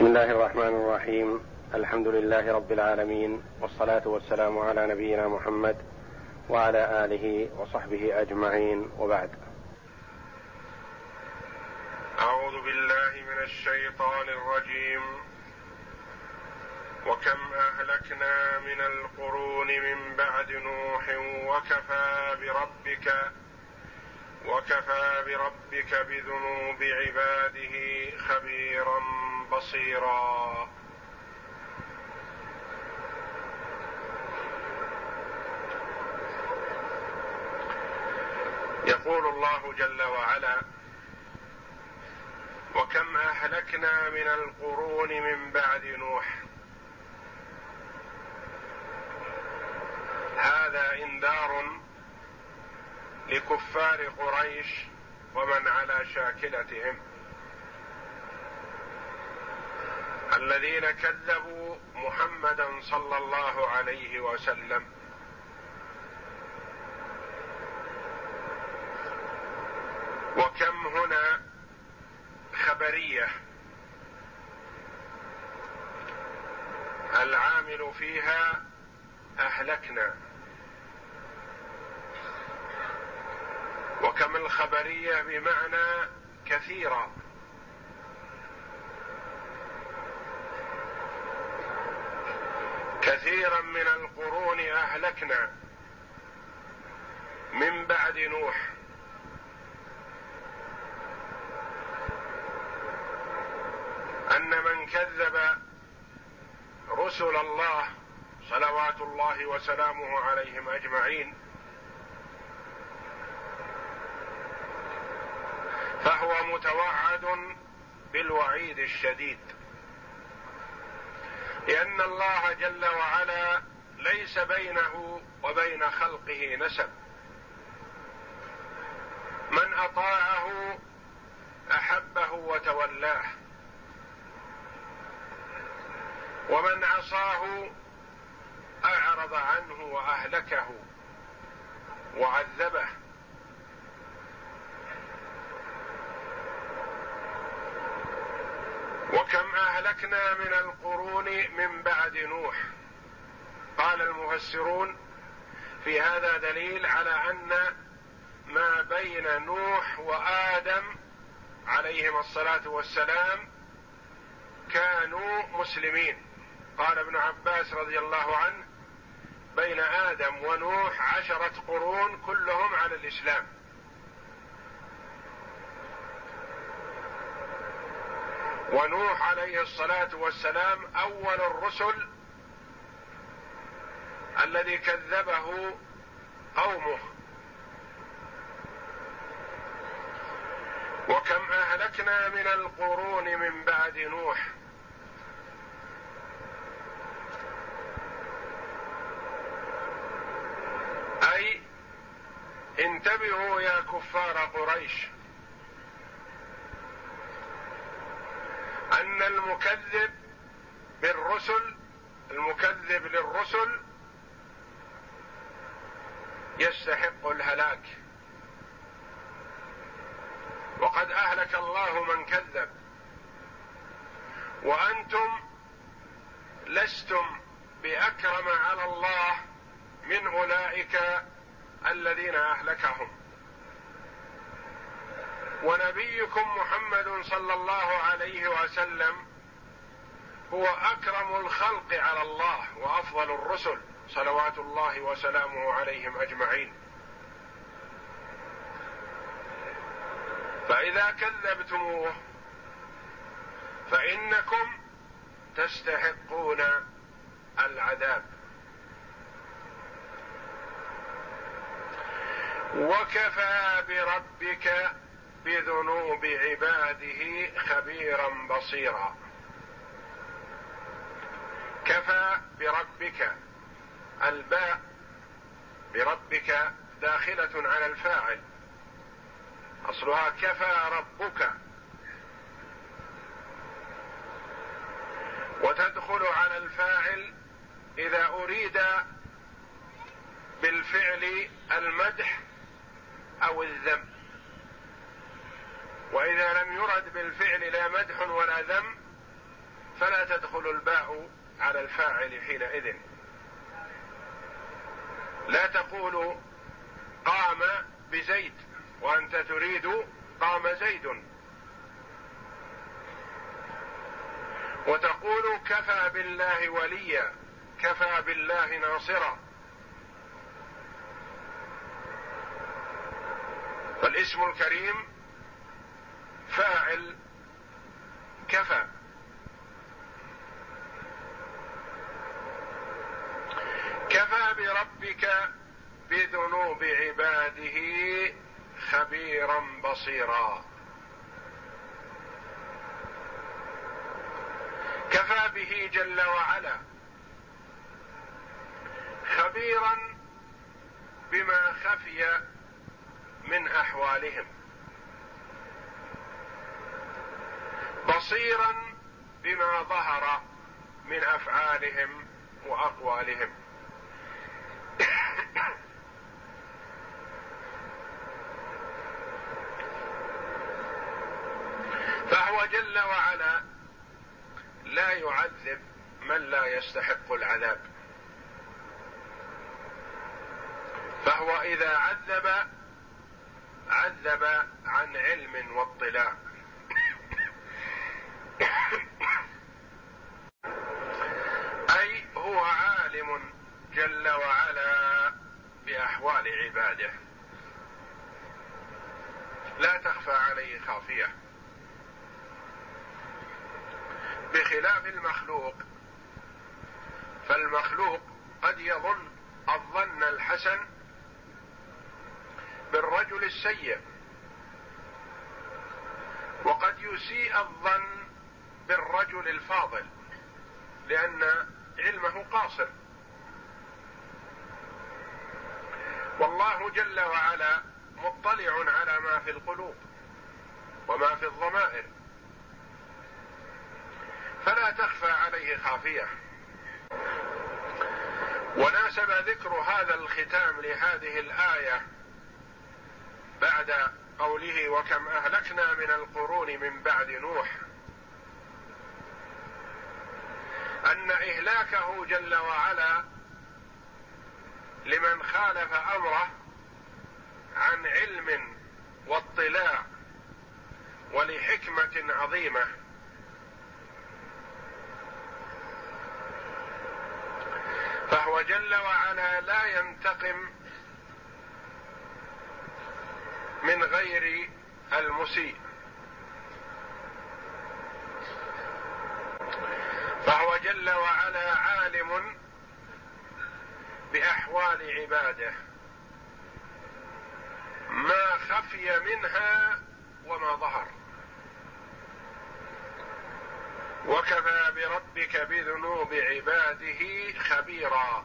بسم الله الرحمن الرحيم. الحمد لله رب العالمين والصلاة والسلام على نبينا محمد وعلى آله وصحبه أجمعين. وبعد. أعوذ بالله من الشيطان الرجيم. وكم أهلكنا من القرون من بعد نوح وكفى بربك وكفى بربك بذنوب عباده خبيرا بصيرا. يقول الله جل وعلا وكم أهلكنا من القرون من بعد نوح. هذا إنذار لكفار قريش ومن على شاكلتهم. الذين كذبوا محمدا صلى الله عليه وسلم. وكم هنا خبرية العامل فيها أهلكنا. وكم الخبرية بمعنى كثيرا كثيرا من القرون أهلكنا. من بعد نوح. أن من كذب رسل الله صلوات الله وسلامه عليهم أجمعين. فهو متوعد بالوعيد الشديد. لأن الله جل وعلا ليس بينه وبين خلقه نسب. من أطاعه أحبه وتولاه. ومن عصاه أعرض عنه وأهلكه وعذبه. وكم أهلكنا من القرون من بعد نوح. قال المفسرون في هذا دليل على أن ما بين نوح وآدم عليهما الصلاة والسلام كانوا مسلمين. قال ابن عباس رضي الله عنه بين آدم ونوح عشرة قرون كلهم على الإسلام. ونوح عليه الصلاة والسلام أول الرسل الذي كذبه قومه. وكم أهلكنا من القرون من بعد نوح. أي انتبهوا يا كفار قريش ان المكذب بالرسل المكذب للرسل يستحق الهلاك. وقد أهلك الله من كذب. وأنتم لستم بأكرم على الله من أولئك الذين أهلكهم. ونبيكم محمد صلى الله عليه وسلم هو أكرم الخلق على الله وأفضل الرسل صلوات الله وسلامه عليهم أجمعين. فإذا كذبتموه فإنكم تستحقون العذاب. وكفى بربك بذنوب عباده خبيرا بصيرا. كفى بربك. الباء بربك داخلة على الفاعل. أصلها كفى ربك. وتدخل على الفاعل إذا أريد بالفعل المدح أو الذم. وإذا لم يرد بالفعل لا مدح ولا ذم تدخل الباء على الفاعل حينئذ. لا تقول قام بزيد وأنت تريد قام زيد. وتقول كفى بالله وليا كفى بالله ناصرا. فالاسم الكريم فاعل كفى. كفى بربك بذنوب عباده خبيرا بصيرا. كفى به جل وعلا خبيرا بما خفي من أحوالهم. بصيرا بما ظهر من أفعالهم وأقوالهم. فهو جل وعلا لا يعذب من لا يستحق العذاب. فهو إذا عذب عذب عن علم واطلاع. أي هو عالم جل وعلا. بأحوال عباده. لا تخفى عليه خافية. بخلاف المخلوق فالمخلوق قد يظن الظن الحسن بالرجل السيء وقد يسيء الظن بالرجل الفاضل لأن علمه قاصر. والله جل وعلا مطلع على ما في القلوب وما في الضمائر. فلا تخفى عليه خافية. وناسب ذكر هذا الختام لهذه الآية بعد قوله وكم أهلكنا من القرون من بعد نوح. أن إهلاكه جل وعلا لمن خالف أمره عن علم واطلاع ولحكمة عظيمة. فهو جل وعلا لا ينتقم من غير المسيء. فهو جل وعلا عالم بأحوال عباده. ما خفي منها وما ظهر. وكفى بربك بذنوب عباده خبيرا.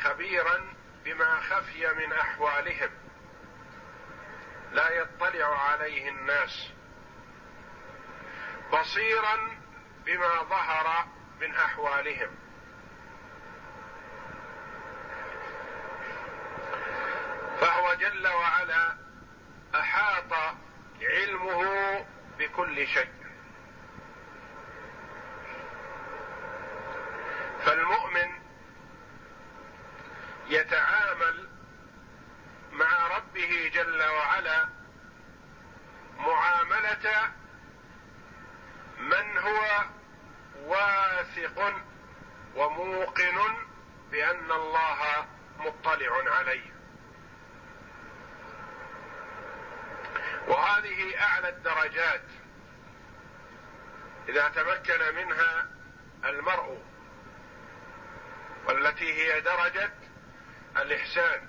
خبيرا بما خفي من أحوالهم. لا يطلع عليه الناس. بصيرا بما ظهر من أحوالهم. فهو جل وعلا أحاط علمه بكل شيء. فالمؤمن يتعامل مع ربه جل وعلا معاملة من هو واثق وموقن بأن الله مطلع عليه. وهذه أعلى الدرجات. إذا تمكن منها المرء والتي هي درجة الإحسان.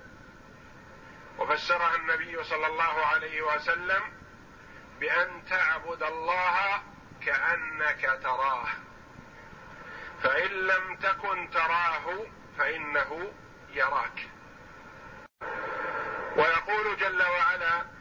وفسرها النبي صلى الله عليه وسلم بأن تعبد الله كأنك تراه. فإن لم تكن تراه فإنه يراك. ويقول جل وعلا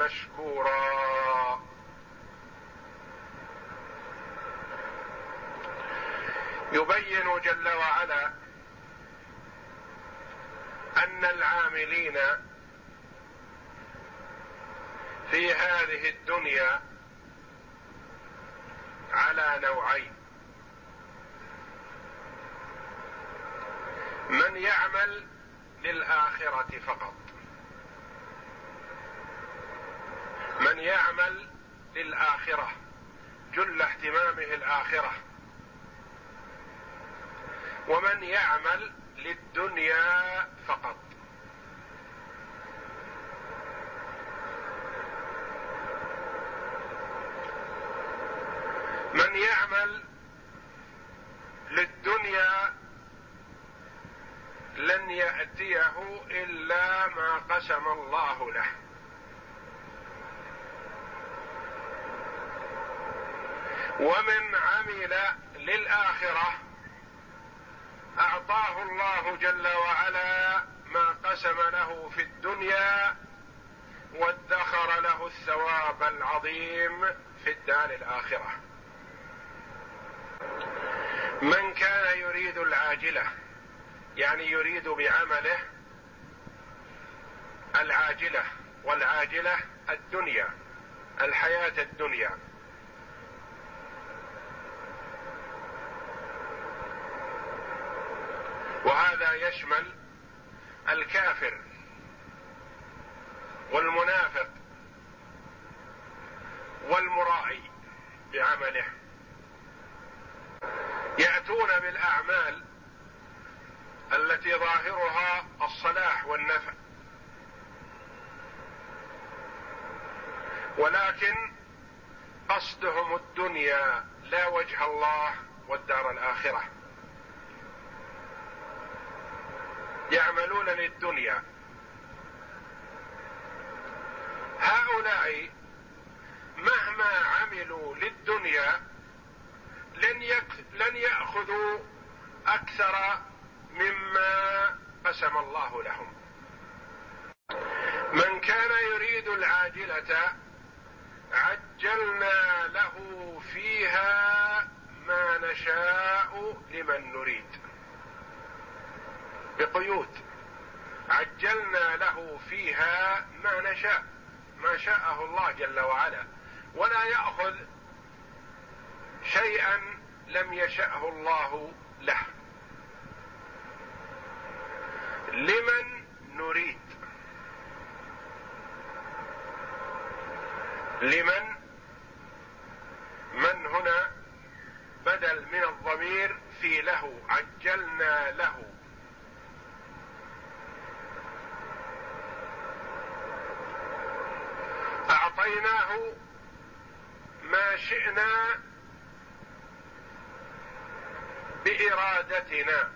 مشكورا. يبين جل وعلا أن العاملين في هذه الدنيا على نوعين. من يعمل للآخرة فقط. من يعمل للآخرة جل اهتمامه الآخرة. ومن يعمل للدنيا فقط. من يعمل للدنيا لن يأتيه إلا ما قسم الله له. ومن عمل للآخرة أعطاه الله جل وعلا ما قسم له في الدنيا وادخر له الثواب العظيم في الدار الآخرة. من كان يريد العاجلة يعني يريد بعمله العاجلة والعاجلة الدنيا الحياة الدنيا. وهذا يشمل الكافر والمنافق والمراعي بعمله. يأتون بالأعمال التي ظاهرها الصلاح والنفع. ولكن قصدهم الدنيا لا وجه الله والدار الآخرة. يعملون للدنيا. هؤلاء مهما عملوا للدنيا لن لن يأخذوا أكثر مما قسم الله لهم. من كان يريد العاجلة عجلنا له فيها ما نشاء لمن نريد. بقيود. عجلنا له فيها ما نشاء ما شاءه الله جل وعلا. ولا يأخذ شيئا لم يشأه الله له. لمن نريد؟ لمن؟ من هنا؟ بدل من الضمير في له عجلنا له. أعطيناه ما شئنا بإرادتنا.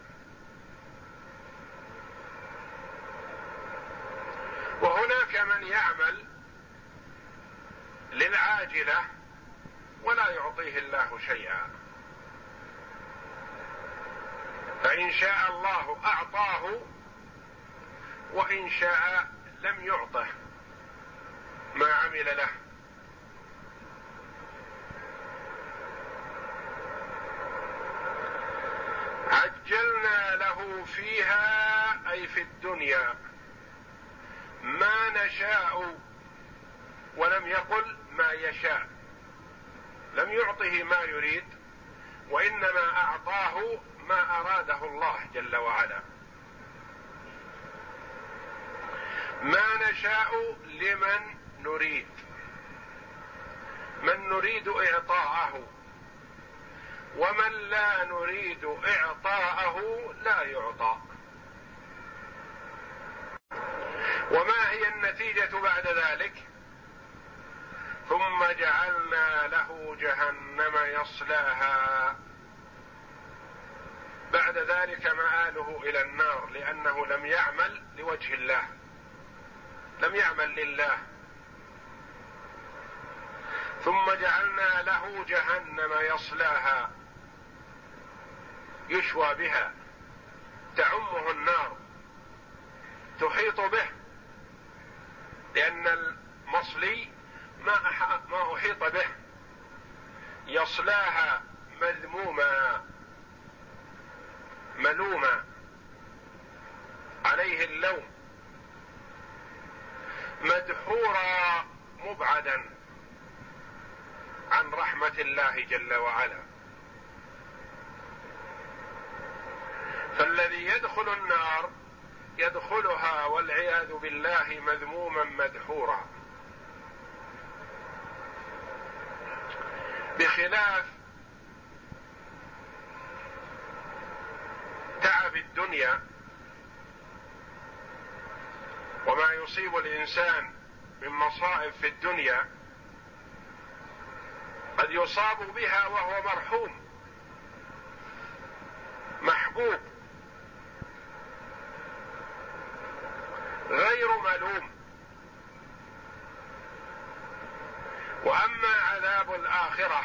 وهناك من يعمل للعاجلة ولا يعطيه الله شيئا. فإن شاء الله أعطاه وإن شاء لم يعطه. ما عمل له. عجلنا له فيها أي في الدنيا. ما نشاء ولم يقل ما يشاء. لم يعطه ما يريد وإنما أعطاه ما أراده الله جل وعلا. ما نشاء لمن نريد. من نريد إعطاءه ومن لا نريد إعطاءه لا يعطى. وما هي النتيجة بعد ذلك؟ ثم جعلنا له جهنم يصلاها. بعد ذلك مآله إلى النار لأنه لم يعمل لوجه الله لم يعمل لله. ثم جعلنا له جهنم يصلاها. يشوى بها. تعمه النار. تحيط به. لأن المصلي ما ما أحيط به. يصلاها مذموما. ملوما. عليه اللوم. مدحورا مبعدا. عن رحمة الله جل وعلا. فالذي يدخل النار يدخلها والعياذ بالله مذموما مدحورا. بخلاف تعب الدنيا وما يصيب الإنسان من مصائب في الدنيا قد يصاب بها وهو مرحوم محبوب غير ملوم. وأما عذاب الآخرة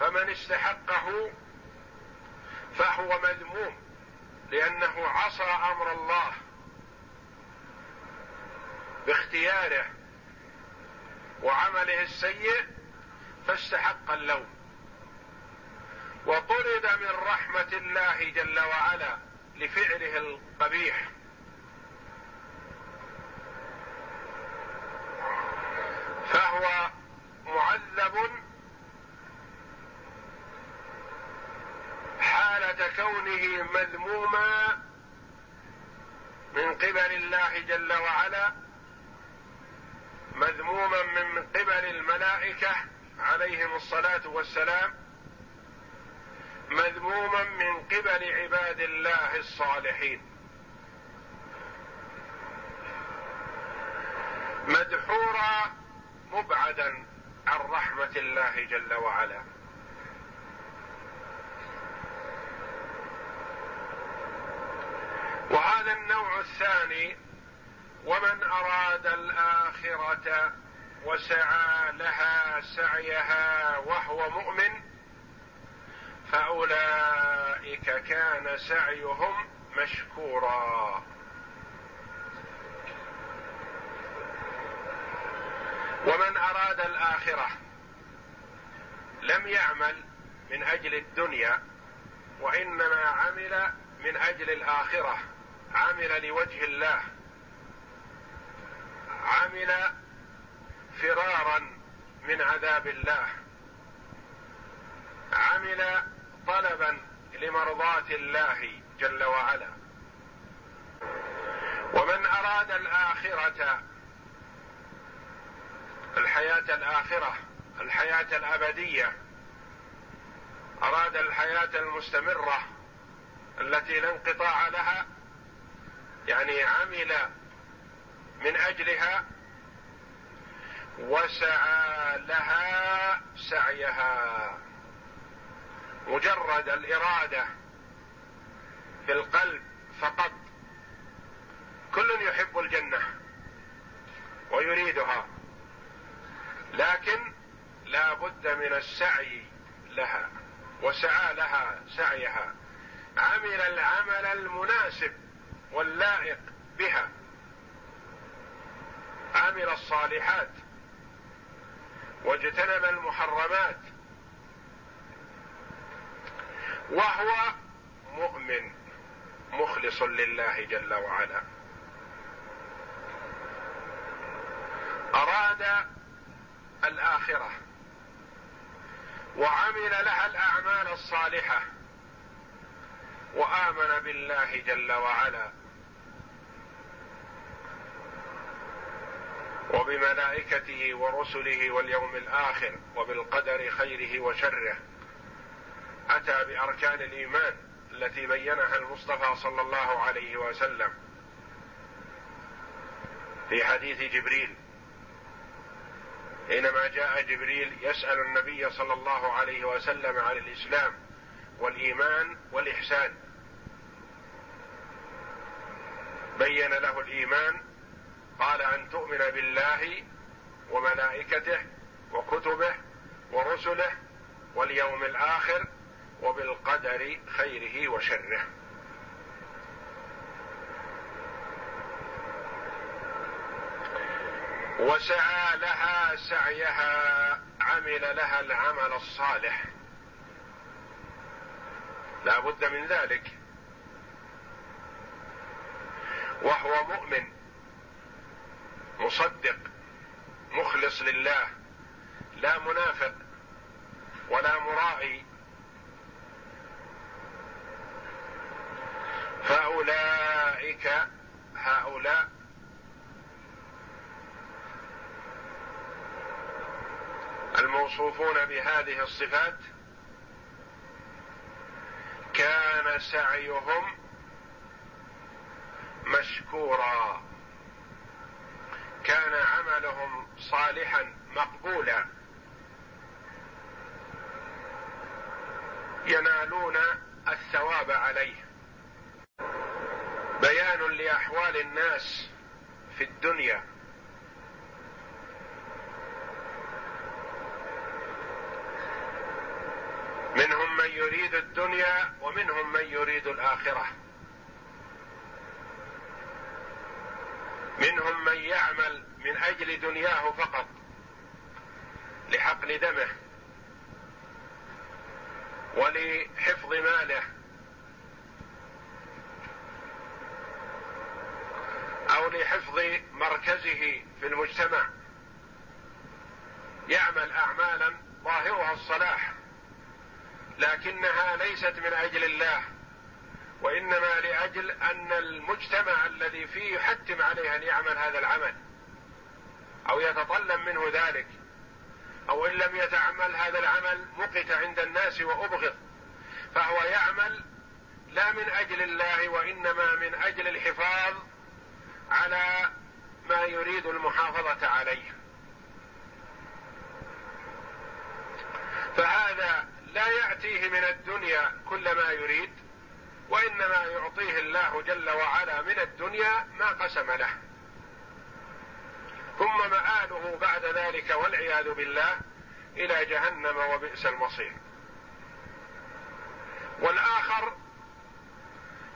فمن استحقه فهو مذموم لأنه عصى أمر الله باختياره وعمله السيء فاستحق اللوم. وطرد من رحمة الله جل وعلا لفعله القبيح. فهو معذب حالة كونه مذموما من قبل الله جل وعلا مذموما من قبل الملائكة عليهم الصلاة والسلام مذموما من قبل عباد الله الصالحين. مدحورا مبعدا عن رحمة الله جل وعلا. وهذا النوع الثاني ومن أراد الآخرة وسعى لها سعيها وهو مؤمن فأولئك كان سعيهم مشكورا. ومن أراد الآخرة لم يعمل من أجل الدنيا وإنما عمل من أجل الآخرة. عمل لوجه الله. عمل فرارا من عذاب الله. عمل طلبا لمرضاة الله جل وعلا. ومن أراد الآخرة الحياة الآخرة الحياة الأبدية أراد الحياة المستمرة التي لا انقطاع لها يعني عمل من أجلها وسعى لها سعيها. مجرد الإرادة في القلب فقط. كل يحب الجنة ويريدها لكن لا بد من السعي لها وسعى لها سعيها. عمل العمل المناسب واللائق بها. عمل الصالحات واجتنب المحرمات. وهو مؤمن مخلص لله جل وعلا. أراد الآخرة وعمل لها الأعمال الصالحة وآمن بالله جل وعلا. وبملائكته ورسله واليوم الآخر وبالقدر خيره وشره. أتى بأركان الإيمان التي بينها المصطفى صلى الله عليه وسلم. في حديث جبريل حينما جاء جبريل يسأل النبي صلى الله عليه وسلم عن الإسلام والإيمان والإحسان. بين له الإيمان قال أن تؤمن بالله وملائكته وكتبه ورسله واليوم الآخر وبالقدر خيره وشره. وسعى لها سعيها عمل لها العمل الصالح. لا بد من ذلك. وهو مؤمن. مصدق مخلص لله لا منافق ولا مرائي فأولئك هؤلاء الموصوفون بهذه الصفات كان سعيهم مشكورا. كان عملهم صالحا مقبولا. ينالون الثواب عليه. بيان لأحوال الناس في الدنيا. منهم من يريد الدنيا ومنهم من يريد الآخرة. منهم من يعمل من أجل دنياه فقط لحقن دمه ولحفظ ماله أو لحفظ مركزه في المجتمع. يعمل اعمالا ظاهرها الصلاح لكنها ليست من أجل الله. وإنما لأجل أن المجتمع الذي فيه يحتم عليه أن يعمل هذا العمل أو يتطلب منه ذلك أو إن لم يتعمل هذا العمل مقت عند الناس وأبغض فهو يعمل لا من أجل الله وإنما من أجل الحفاظ على ما يريد المحافظة عليه. فهذا لا يأتيه من الدنيا كل ما يريد وإنما يعطيه الله جل وعلا من الدنيا ما قسم له. ثم مآله بعد ذلك والعياذ بالله إلى جهنم وبئس المصير. والآخر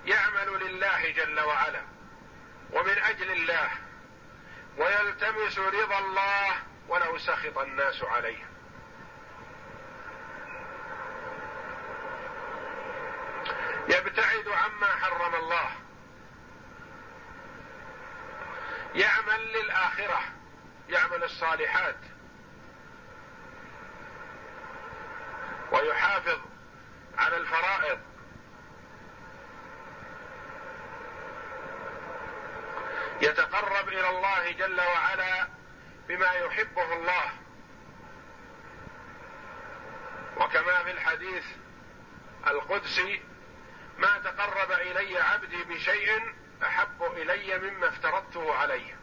يعمل لله جل وعلا ومن أجل الله ويلتمس رضا الله ولو سخط الناس عليه. يبتعد عما حرم الله. يعمل للآخرة يعمل الصالحات. ويحافظ على الفرائض. يتقرب إلى الله جل وعلا بما يحبه الله. وكما في الحديث القدسي ما تقرب إلي عبدي بشيء أحب إلي مما افترضته عليه.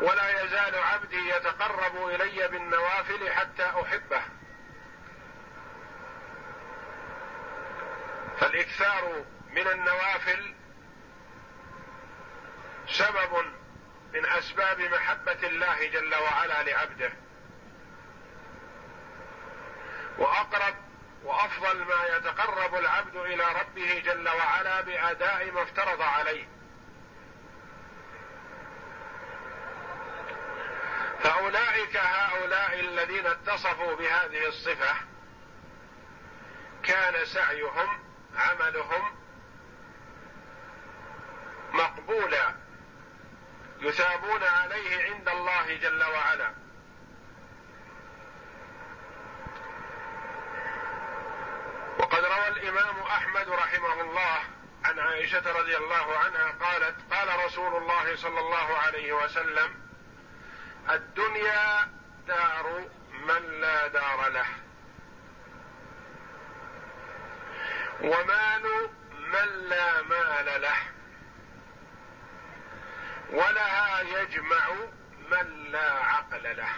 ولا يزال عبدي يتقرب إلي بالنوافل حتى أحبه. فالإكثار من النوافل سبب من أسباب محبة الله جل وعلا لعبده. وأقرب وأفضل ما يتقرب العبد إلى ربه جل وعلا بأداء ما افترض عليه. فأولئك هؤلاء الذين اتصفوا بهذه الصفة كان سعيهم عملهم مقبولا يثابون عليه عند الله جل وعلا. روى الإمام أحمد رحمه الله عن عائشة رضي الله عنها قالت قال رسول الله صلى الله عليه وسلم الدنيا دار من لا دار له. ومال من لا مال له. ولها يجمع من لا عقل له.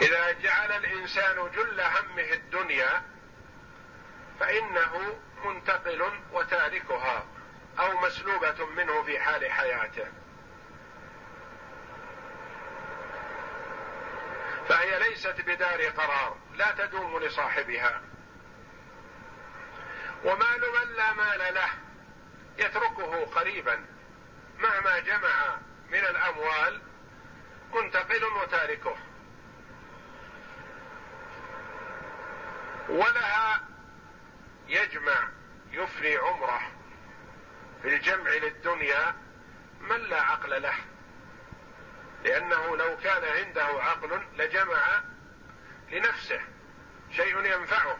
إذا جعل الإنسان جل همه الدنيا فإنه منتقل وتاركها أو مسلوبة منه في حال حياته. فهي ليست بدار قرار لا تدوم لصاحبها. ومال من لا مال له يتركه قريبا. مهما جمع من الأموال منتقل وتاركه. ولها يجمع يفري عمره في الجمع للدنيا من لا عقل له. لأنه لو كان عنده عقل لجمع لنفسه شيء ينفعه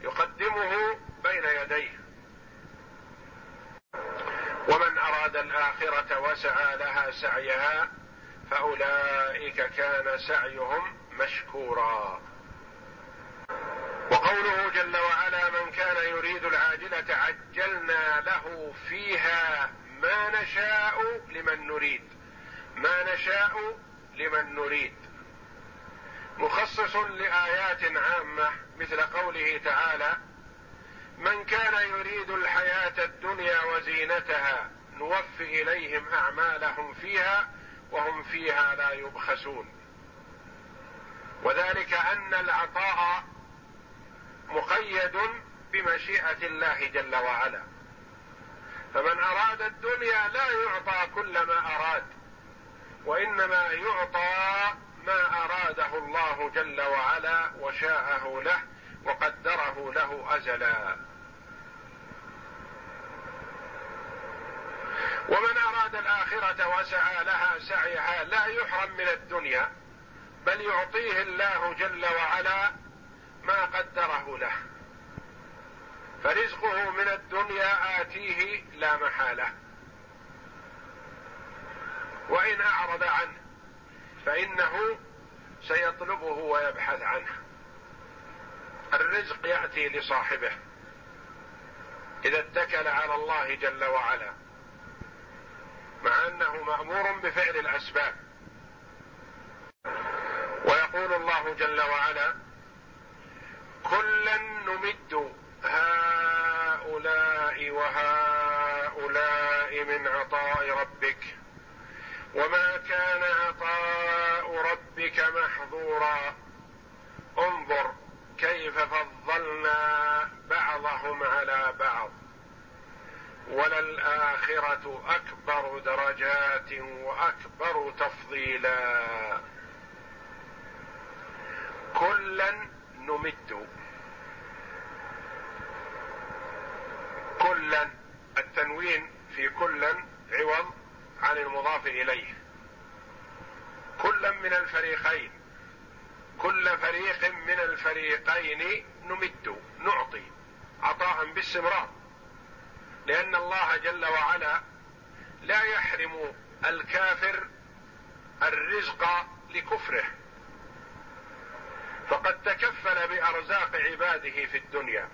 يقدمه بين يديه. ومن أراد الآخرة وسعى لها سعيها فأولئك كان سعيهم مشكورا. وقوله جل وعلا من كان يريد العاجلة عجلنا له فيها ما نشاء لمن نريد. ما نشاء لمن نريد. مخصص لآيات عامة مثل قوله تعالى من كان يريد الحياة الدنيا وزينتها نوف إليهم أعمالهم فيها وهم فيها لا يبخسون. وذلك أن العطاء مقيد بمشيئة الله جل وعلا. فمن أراد الدنيا لا يعطى كل ما أراد وإنما يعطى ما أراده الله جل وعلا وشاءه له وقدره له أزلا ومن أراد الآخرة وسعى لها سعيها لا يحرم من الدنيا بل يعطيه الله جل وعلا ما قدره له. فرزقه من الدنيا آتيه لا محالة. وإن أعرض عنه فإنه سيطلبه ويبحث عنه. الرزق يأتي لصاحبه. إذا اتكل على الله جل وعلا. مع أنه مأمور بفعل الأسباب. ويقول الله جل وعلا كلا نمد هؤلاء وهؤلاء من عطاء ربك. وما كان عطاء ربك محظورا. انظر كيف فضلنا بعضهم على بعض. وللآخرة أكبر درجات وأكبر تفضيلا. كلا نمد كلا التنوين في كلا عوض عن المضاف إليه. كلا من الفريقين. كل فريق من الفريقين نمد نعطي عطاء باستمرار. لأن الله جل وعلا لا يحرم الكافر الرزق لكفره. فقد تكفل بأرزاق عباده في الدنيا.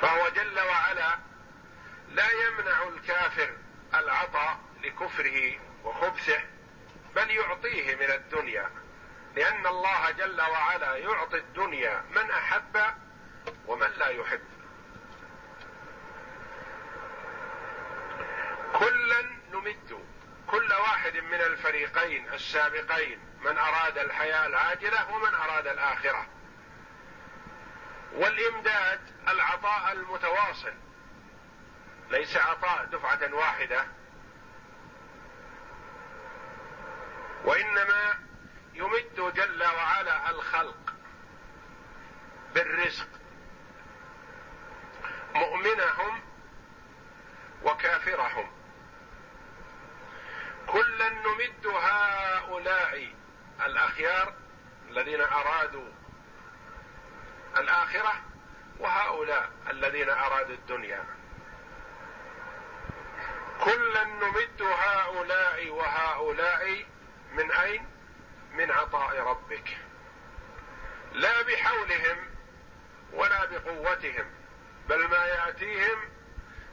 فهو جل وعلا لا يمنع الكافر العطاء لكفره وخبثه بل يعطيه من الدنيا. لأن الله جل وعلا يعطي الدنيا من أحب ومن لا يحب. كلا نمد كل واحد من الفريقين السابقين من أراد الحياة العاجلة ومن أراد الآخرة. والإمداد العطاء المتواصل. ليس عطاء دفعة واحدة. وإنما يمد جل وعلا الخلق بالرزق. مؤمنهم وكافرهم. كلا نمد هؤلاء الأخيار الذين أرادوا الآخرة وهؤلاء الذين أرادوا الدنيا. كلا نمد هؤلاء وهؤلاء من أين؟ من عطاء ربك. لا بحولهم ولا بقوتهم بل ما يأتيهم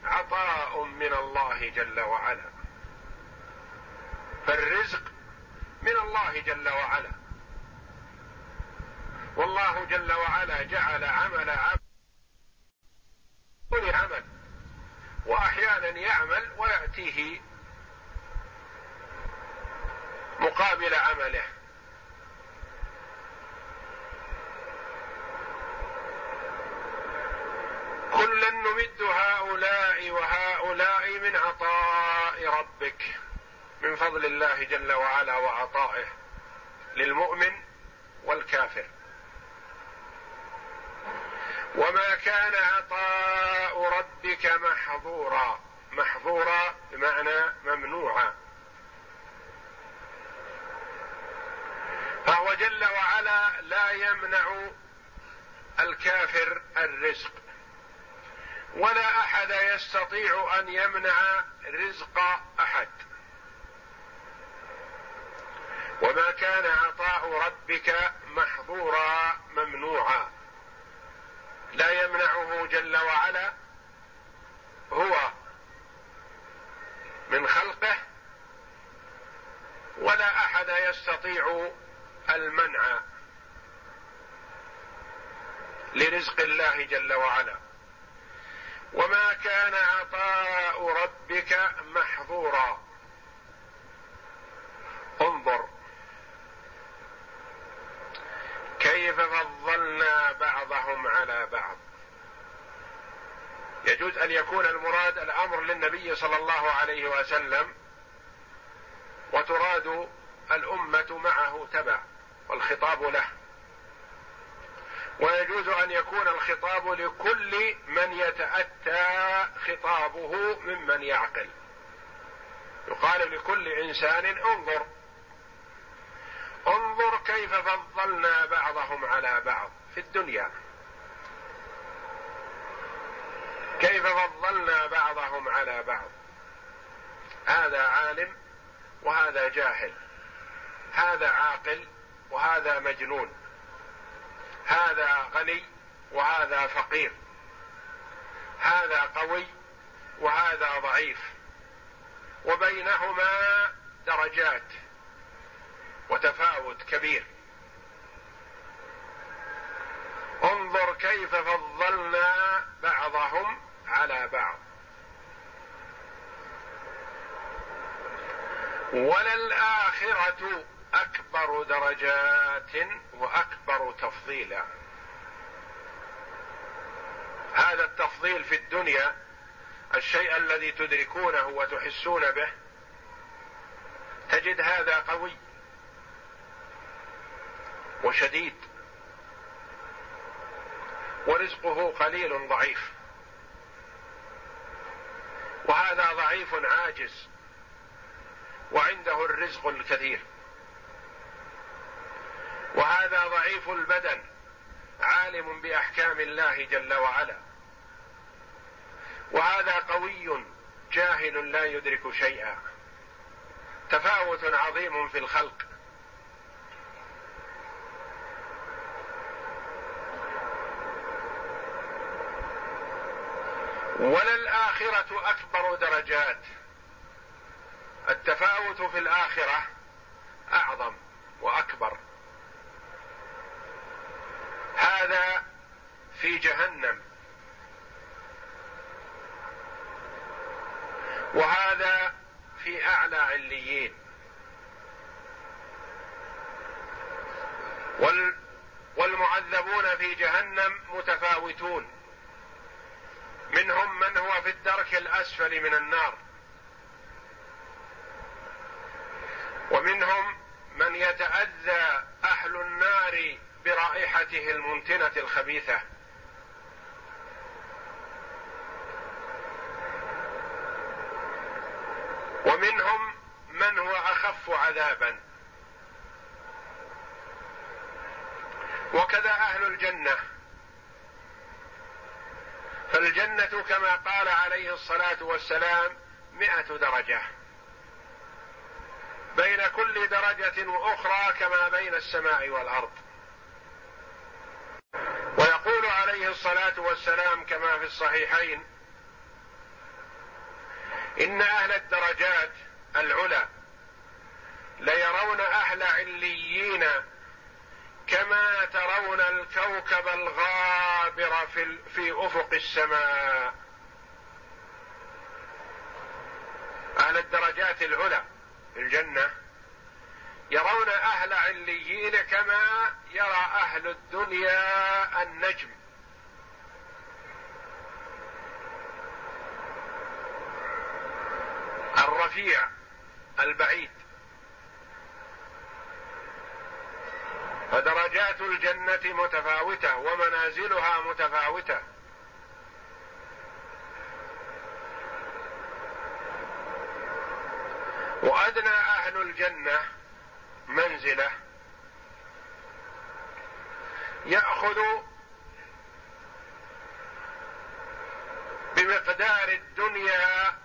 عطاء من الله جل وعلا. فالرزق من الله جل وعلا. والله جل وعلا جعل عمل عبد عمل وأحيانا يعمل ويأتيه مقابل عمله. كلا نمد هؤلاء وهؤلاء من عطاء ربك. من فضل الله جل وعلا وعطائه للمؤمن والكافر. وما كان عطاء ربك محظورا محظورا بمعنى ممنوعا. فهو جل وعلا لا يمنع الكافر الرزق ولا أحد يستطيع أن يمنع رزق أحد. وما كان عطاء ربك محظورا ممنوعا. لا يمنعه جل وعلا هو من خلقه ولا أحد يستطيع المنع لرزق الله جل وعلا. وما كان عطاء ربك محظورا. انظر. كيف فضلنا بعضهم على بعض. يجوز أن يكون المراد الأمر للنبي صلى الله عليه وسلم وتراد الأمة معه تبع والخطاب له. ويجوز أن يكون الخطاب لكل من يتأتى خطابه ممن يعقل. يقال لكل إنسان انظر انظر كيف فضلنا بعضهم على بعض في الدنيا. كيف فضلنا بعضهم على بعض. هذا عالم وهذا جاهل. هذا عاقل وهذا مجنون. هذا غني وهذا فقير. هذا قوي وهذا ضعيف. وبينهما درجات. وتفاوت كبير. انظر كيف فضلنا بعضهم على بعض. وللآخرة أكبر درجات وأكبر تفضيلا. هذا التفضيل في الدنيا الشيء الذي تدركونه وتحسون به تجد هذا قوي. وشديد. ورزقه قليل ضعيف. وهذا ضعيف عاجز. وعنده الرزق الكثير. وهذا ضعيف البدن. عالم بأحكام الله جل وعلا. وهذا قوي جاهل لا يدرك شيئا. تفاوت عظيم في الخلق. وللآخرة أكبر درجات. التفاوت في الآخرة أعظم وأكبر. هذا في جهنم. وهذا في أعلى عليين. والمعذبون في جهنم متفاوتون. منهم من هو في الدرك الأسفل من النار. ومنهم من يتأذى أهل النار برائحته المنتنة الخبيثة. ومنهم من هو أخف عذابا. وكذا أهل الجنة. فالجنة كما قال عليه الصلاة والسلام مئة درجة. بين كل درجة وأخرى كما بين السماء والأرض. ويقول عليه الصلاة والسلام كما في الصحيحين إن أهل الدرجات العلى ليرون أهل عليين كما ترون الكوكب الغابر في, في أفق السماء. أهل الدرجات العلى في الجنة يرون أهل عليين كما يرى أهل الدنيا النجم. الرفيع البعيد فدرجات الجنة متفاوتة ومنازلها متفاوتة. وأدنى أهل الجنة منزلة. يأخذ بمقدار الدنيا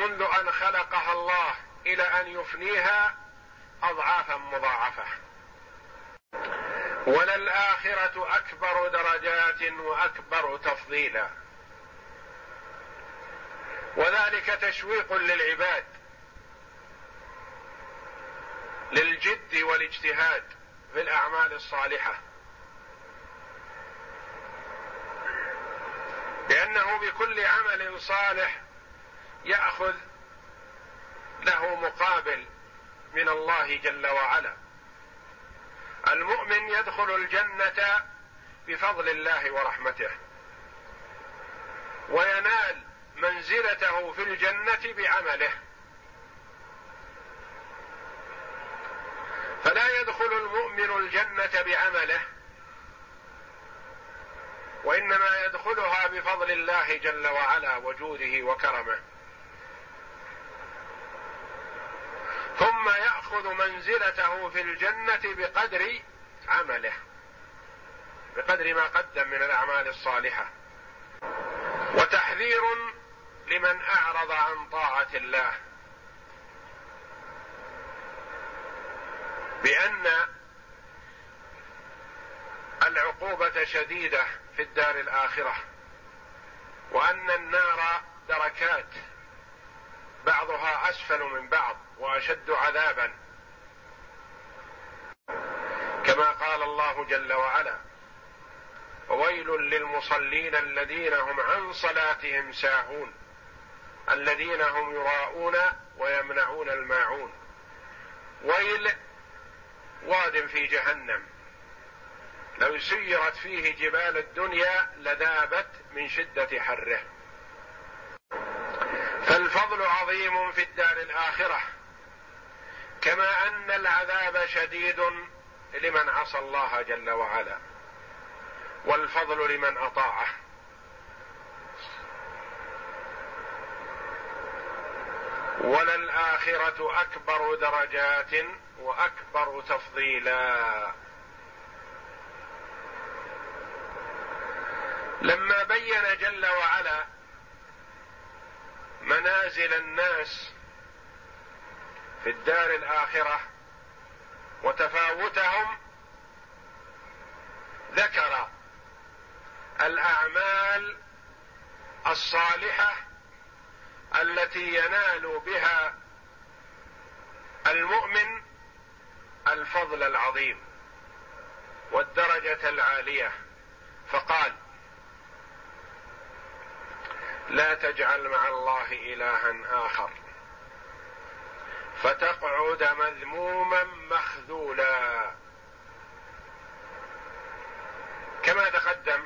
منذ أن خلقها الله إلى أن يفنيها اضعافا مضاعفة. وللآخرة أكبر درجات وأكبر تفضيلا. وذلك تشويق للعباد للجد والاجتهاد في الأعمال الصالحة. لأنه بكل عمل صالح يأخذ له مقابل من الله جل وعلا. المؤمن يدخل الجنة بفضل الله ورحمته وينال منزلته في الجنة بعمله. فلا يدخل المؤمن الجنة بعمله وإنما يدخلها بفضل الله جل وعلا وجوده وكرمه. ثم يأخذ منزلته في الجنة بقدر عمله. بقدر ما قدم من الأعمال الصالحة. وتحذير لمن أعرض عن طاعة الله. بأن العقوبة شديدة في الدار الآخرة. وأن النار دركات. بعضها أسفل من بعض وأشد عذابا. كما قال الله جل وعلا وويل للمصلين الذين هم عن صلاتهم ساهون الذين هم يراءون ويمنعون الماعون. ويل واد في جهنم. لو سيرت فيه جبال الدنيا لذابت من شدة حره. فالفضل عظيم في الدار الآخرة. كما أن العذاب شديد لمن عصى الله جل وعلا والفضل لمن أطاعه. وللآخرة أكبر درجات وأكبر تفضيلا. لما بين جل وعلا منازل الناس في الدار الآخرة وتفاوتهم ذكر الأعمال الصالحة التي ينال بها المؤمن الفضل العظيم والدرجة العالية. فقال لا تجعل مع الله إلها آخر. فتقعد مذموما مخذولا. كما تقدم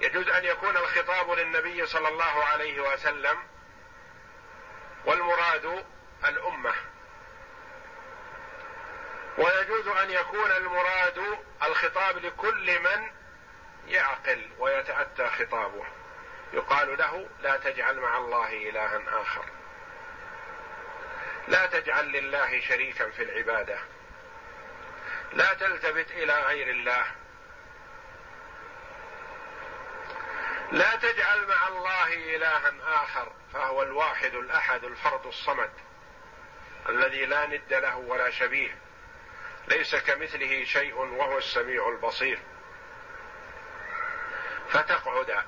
يجوز أن يكون الخطاب للنبي صلى الله عليه وسلم والمراد الأمة. ويجوز أن يكون المراد الخطاب لكل من يعقل ويتأتى خطابه. يقال له لا تجعل مع الله إلها آخر. لا تجعل لله شريكا في العبادة. لا تلتفت إلى غير الله. لا تجعل مع الله إلها آخر فهو الواحد الأحد الفرد الصمد الذي لا ند له ولا شبيه. ليس كمثله شيء وهو السميع البصير. فتقعد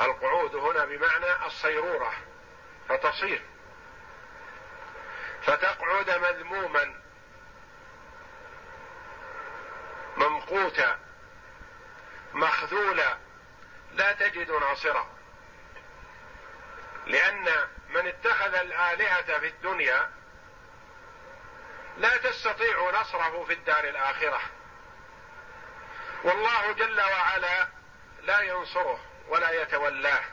القعود هنا بمعنى الصيرورة فتصير. فتقعد مذموما ممقوتا مخذولا لا تجد ناصرا. لأن من اتخذ الآلهة في الدنيا يستطيع نصره في الدار الآخرة. والله جل وعلا لا ينصره. ولا يتولاه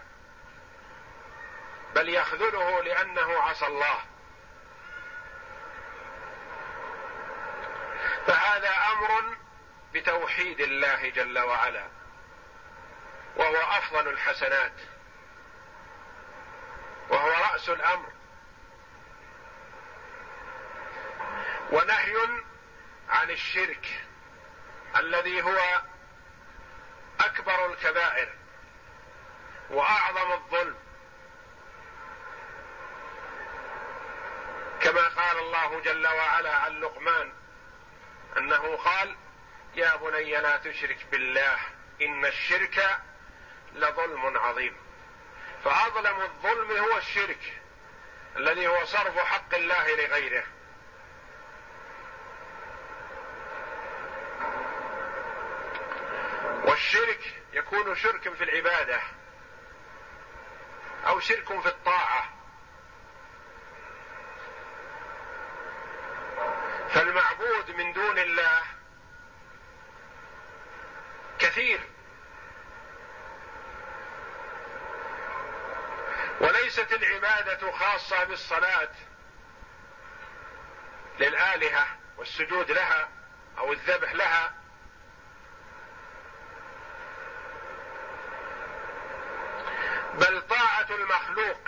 بل يخذله لأنه عصى الله. فهذا أمر بتوحيد الله جل وعلا وهو أفضل الحسنات وهو رأس الأمر. ونهي عن الشرك الذي هو أكبر الكبائر. وأعظم الظلم. كما قال الله جل وعلا عن لقمان أنه قال يا بني لا تشرك بالله إن الشرك لظلم عظيم. فأظلم الظلم هو الشرك الذي هو صرف حق الله لغيره. والشرك يكون شرك في العبادة. أو شرك في الطاعة. فالمعبود من دون الله كثير. وليست العبادة خاصة بالصلاة للآلهة والسجود لها أو الذبح لها. بل طاعة المخلوق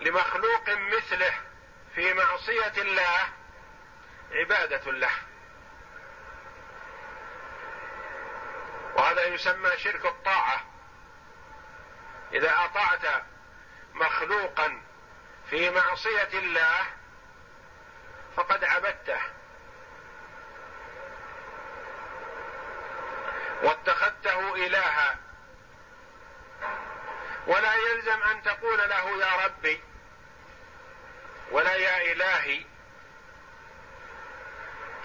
لمخلوق مثله في معصية الله عبادة له. وهذا يسمى شرك الطاعة. إذا أطعت مخلوقا في معصية الله فقد عبدته. واتخذته إلها ولا يلزم أن تقول له يا ربي ولا يا إلهي.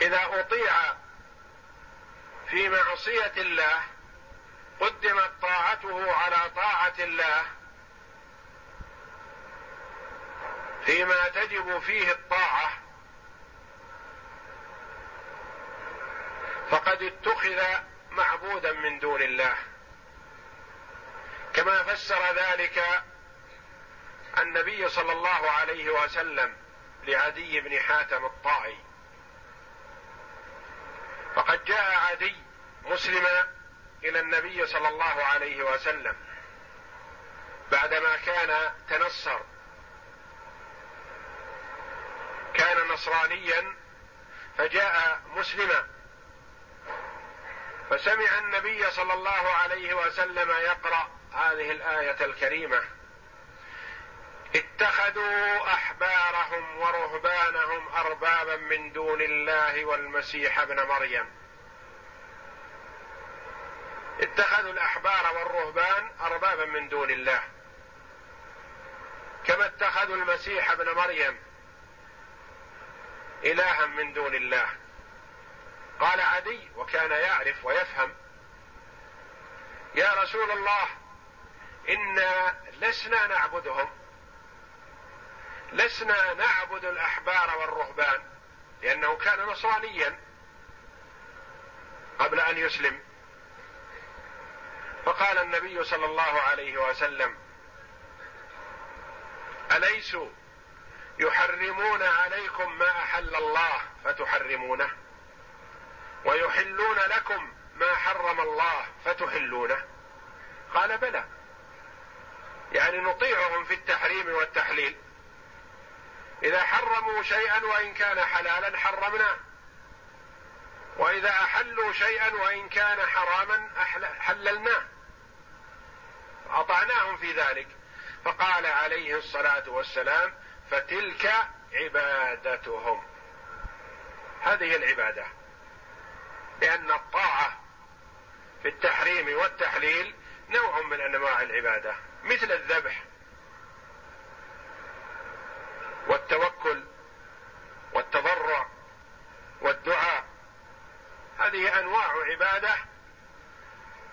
إذا أطيع في معصية الله قدمت طاعته على طاعة الله فيما تجب فيه الطاعة فقد اتخذ معبودا من دون الله. كما فسر ذلك النبي صلى الله عليه وسلم لعدي بن حاتم الطائي فقد جاء عدي مسلما إلى النبي صلى الله عليه وسلم بعدما كان تنصر. كان نصرانيا فجاء مسلما فسمع النبي صلى الله عليه وسلم يقرأ هذه الآية الكريمة. اتخذوا أحبارهم ورهبانهم أربابا من دون الله والمسيح ابن مريم. اتخذوا الأحبار والرهبان أربابا من دون الله. كما اتخذوا المسيح ابن مريم إلها من دون الله. قال عدي وكان يعرف ويفهم. يا رسول الله إنا لسنا نعبدهم. لسنا نعبد الأحبار والرهبان لأنه كان نصرانيا قبل أن يسلم. فقال النبي صلى الله عليه وسلم اليسوا يحرمون عليكم ما أحل الله فتحرمونه؟ ويحلون لكم ما حرم الله فتحلونه؟ قال بلى. يعني نطيعهم في التحريم والتحليل. إذا حرموا شيئا وإن كان حلالا حرمناه وإذا أحلوا شيئا وإن كان حراما حللناه أطعناهم في ذلك. فقال عليه الصلاة والسلام فتلك عبادتهم. هذه العبادة. لأن الطاعة في التحريم والتحليل نوع من أنواع العبادة. مثل الذبح والتوكل والتضرع والدعاء. هذه أنواع عبادة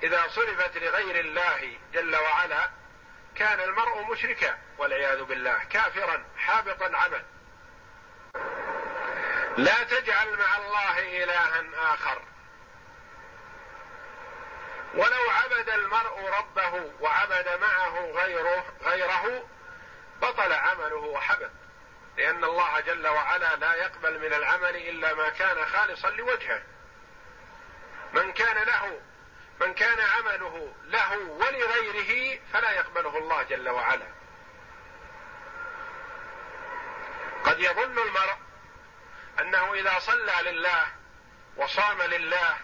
إذا صرفت لغير الله جل وعلا كان المرء مشركا والعياذ بالله كافرا حابط العمل لا تجعل مع الله إلها آخر. ولو عبد المرء ربه وعبد معه غيره غيره بطل عمله وحبط لأن الله جل وعلا لا يقبل من العمل إلا ما كان خالصا لوجهه. من كان له من كان عمله له ولغيره فلا يقبله الله جل وعلا. قد يظن المرء أنه إذا صلى لله وصام لله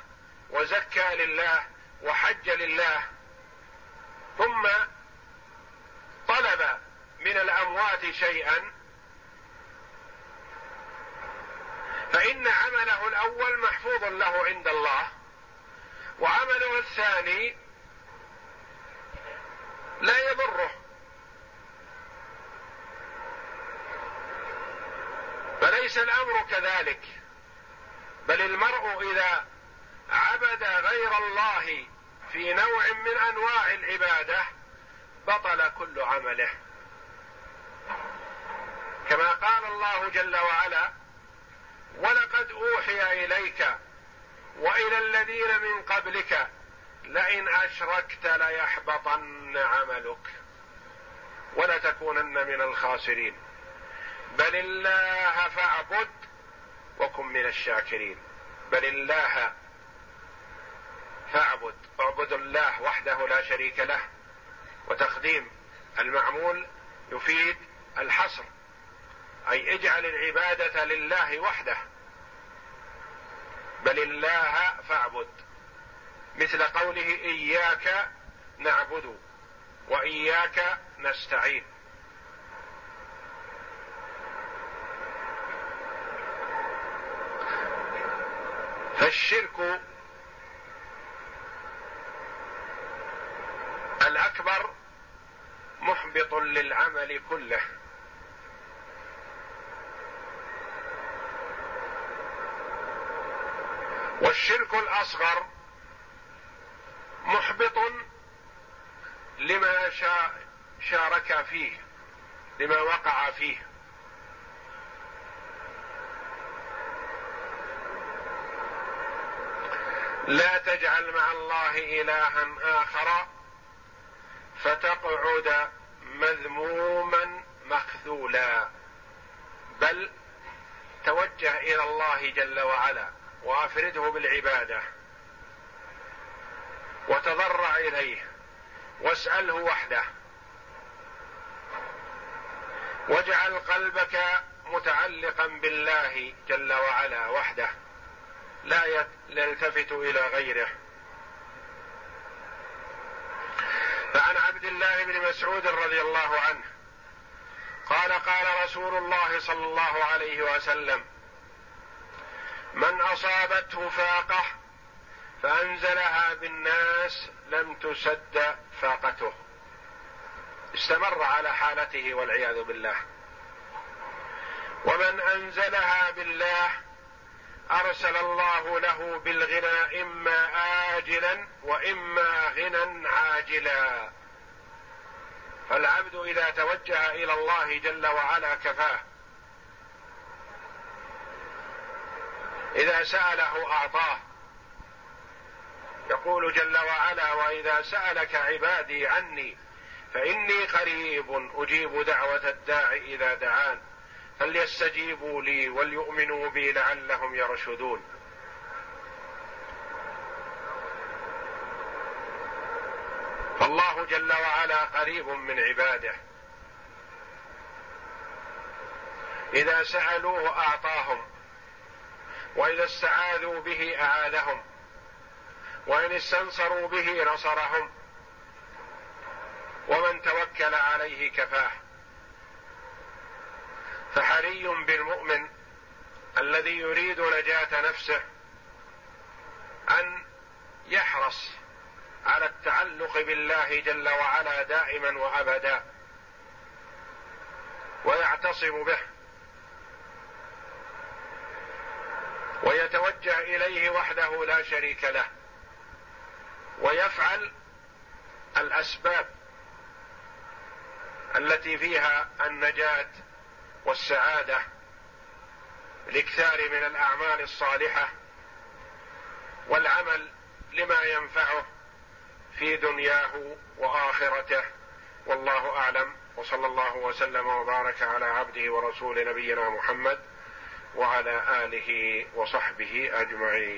وزكى لله وحج لله ثم طلب من الأموات شيئا فإن عمله الأول محفوظ له عند الله وعمله الثاني لا يضره. فليس الأمر كذلك بل المرء إذا عبد غير الله في نوع من أنواع العبادة بطل كل عمله. كما قال الله جل وعلا ولقد أوحي إليك وإلى الذين من قبلك لئن أشركت ليحبطن عملك ولتكونن من الخاسرين. بل الله فاعبد وكن من الشاكرين. بل الله فاعبد اعبد الله وحده لا شريك له. وتقديم المعمول يفيد الحصر. أي اجعل العبادة لله وحده. بل الله فاعبد. مثل قوله إياك نعبد وإياك نستعين. فالشرك الأكبر محبط للعمل كله. والشرك الأصغر محبط لما شارك فيه لما وقع فيه. لا تجعل مع الله إلها آخر فتقعد مذموما مخذولا. بل توجه إلى الله جل وعلا وأفرده بالعبادة. وتضرع إليه. واسأله وحده. واجعل قلبك متعلقا بالله جل وعلا وحده. لا يلتفت إلى غيره. فعن عبد الله بن مسعود رضي الله عنه قال قال رسول الله صلى الله عليه وسلم من أصابته فاقة فأنزلها بالناس لم تسد فاقته. استمر على حالته والعياذ بالله. ومن أنزلها بالله أرسل الله له بالغنى إما آجلا وإما غنى عاجلا. فالعبد إذا توجه إلى الله جل وعلا كفاه. إذا سأله أعطاه. يقول جل وعلا وإذا سألك عبادي عني فإني قريب أجيب دعوة الداع إذا دعان. فليستجيبوا لي وليؤمنوا بي لعلهم يرشدون. فالله جل وعلا قريب من عباده. إذا سألوه أعطاهم وإذا استعاذوا به أعاذهم وإن استنصروا به نصرهم ومن توكل عليه كفاه. فحري بالمؤمن الذي يريد نجاة نفسه أن يحرص على التعلق بالله جل وعلا دائما وأبدا ويعتصم به ويتوجه إليه وحده لا شريك له ويفعل الأسباب التي فيها النجاة والسعادة الإكثار من الأعمال الصالحة والعمل لما ينفعه في دنياه وآخرته. والله أعلم. وصلى الله وسلم وبارك على عبده ورسول نبينا محمد وعلى آله وصحبه أجمعين.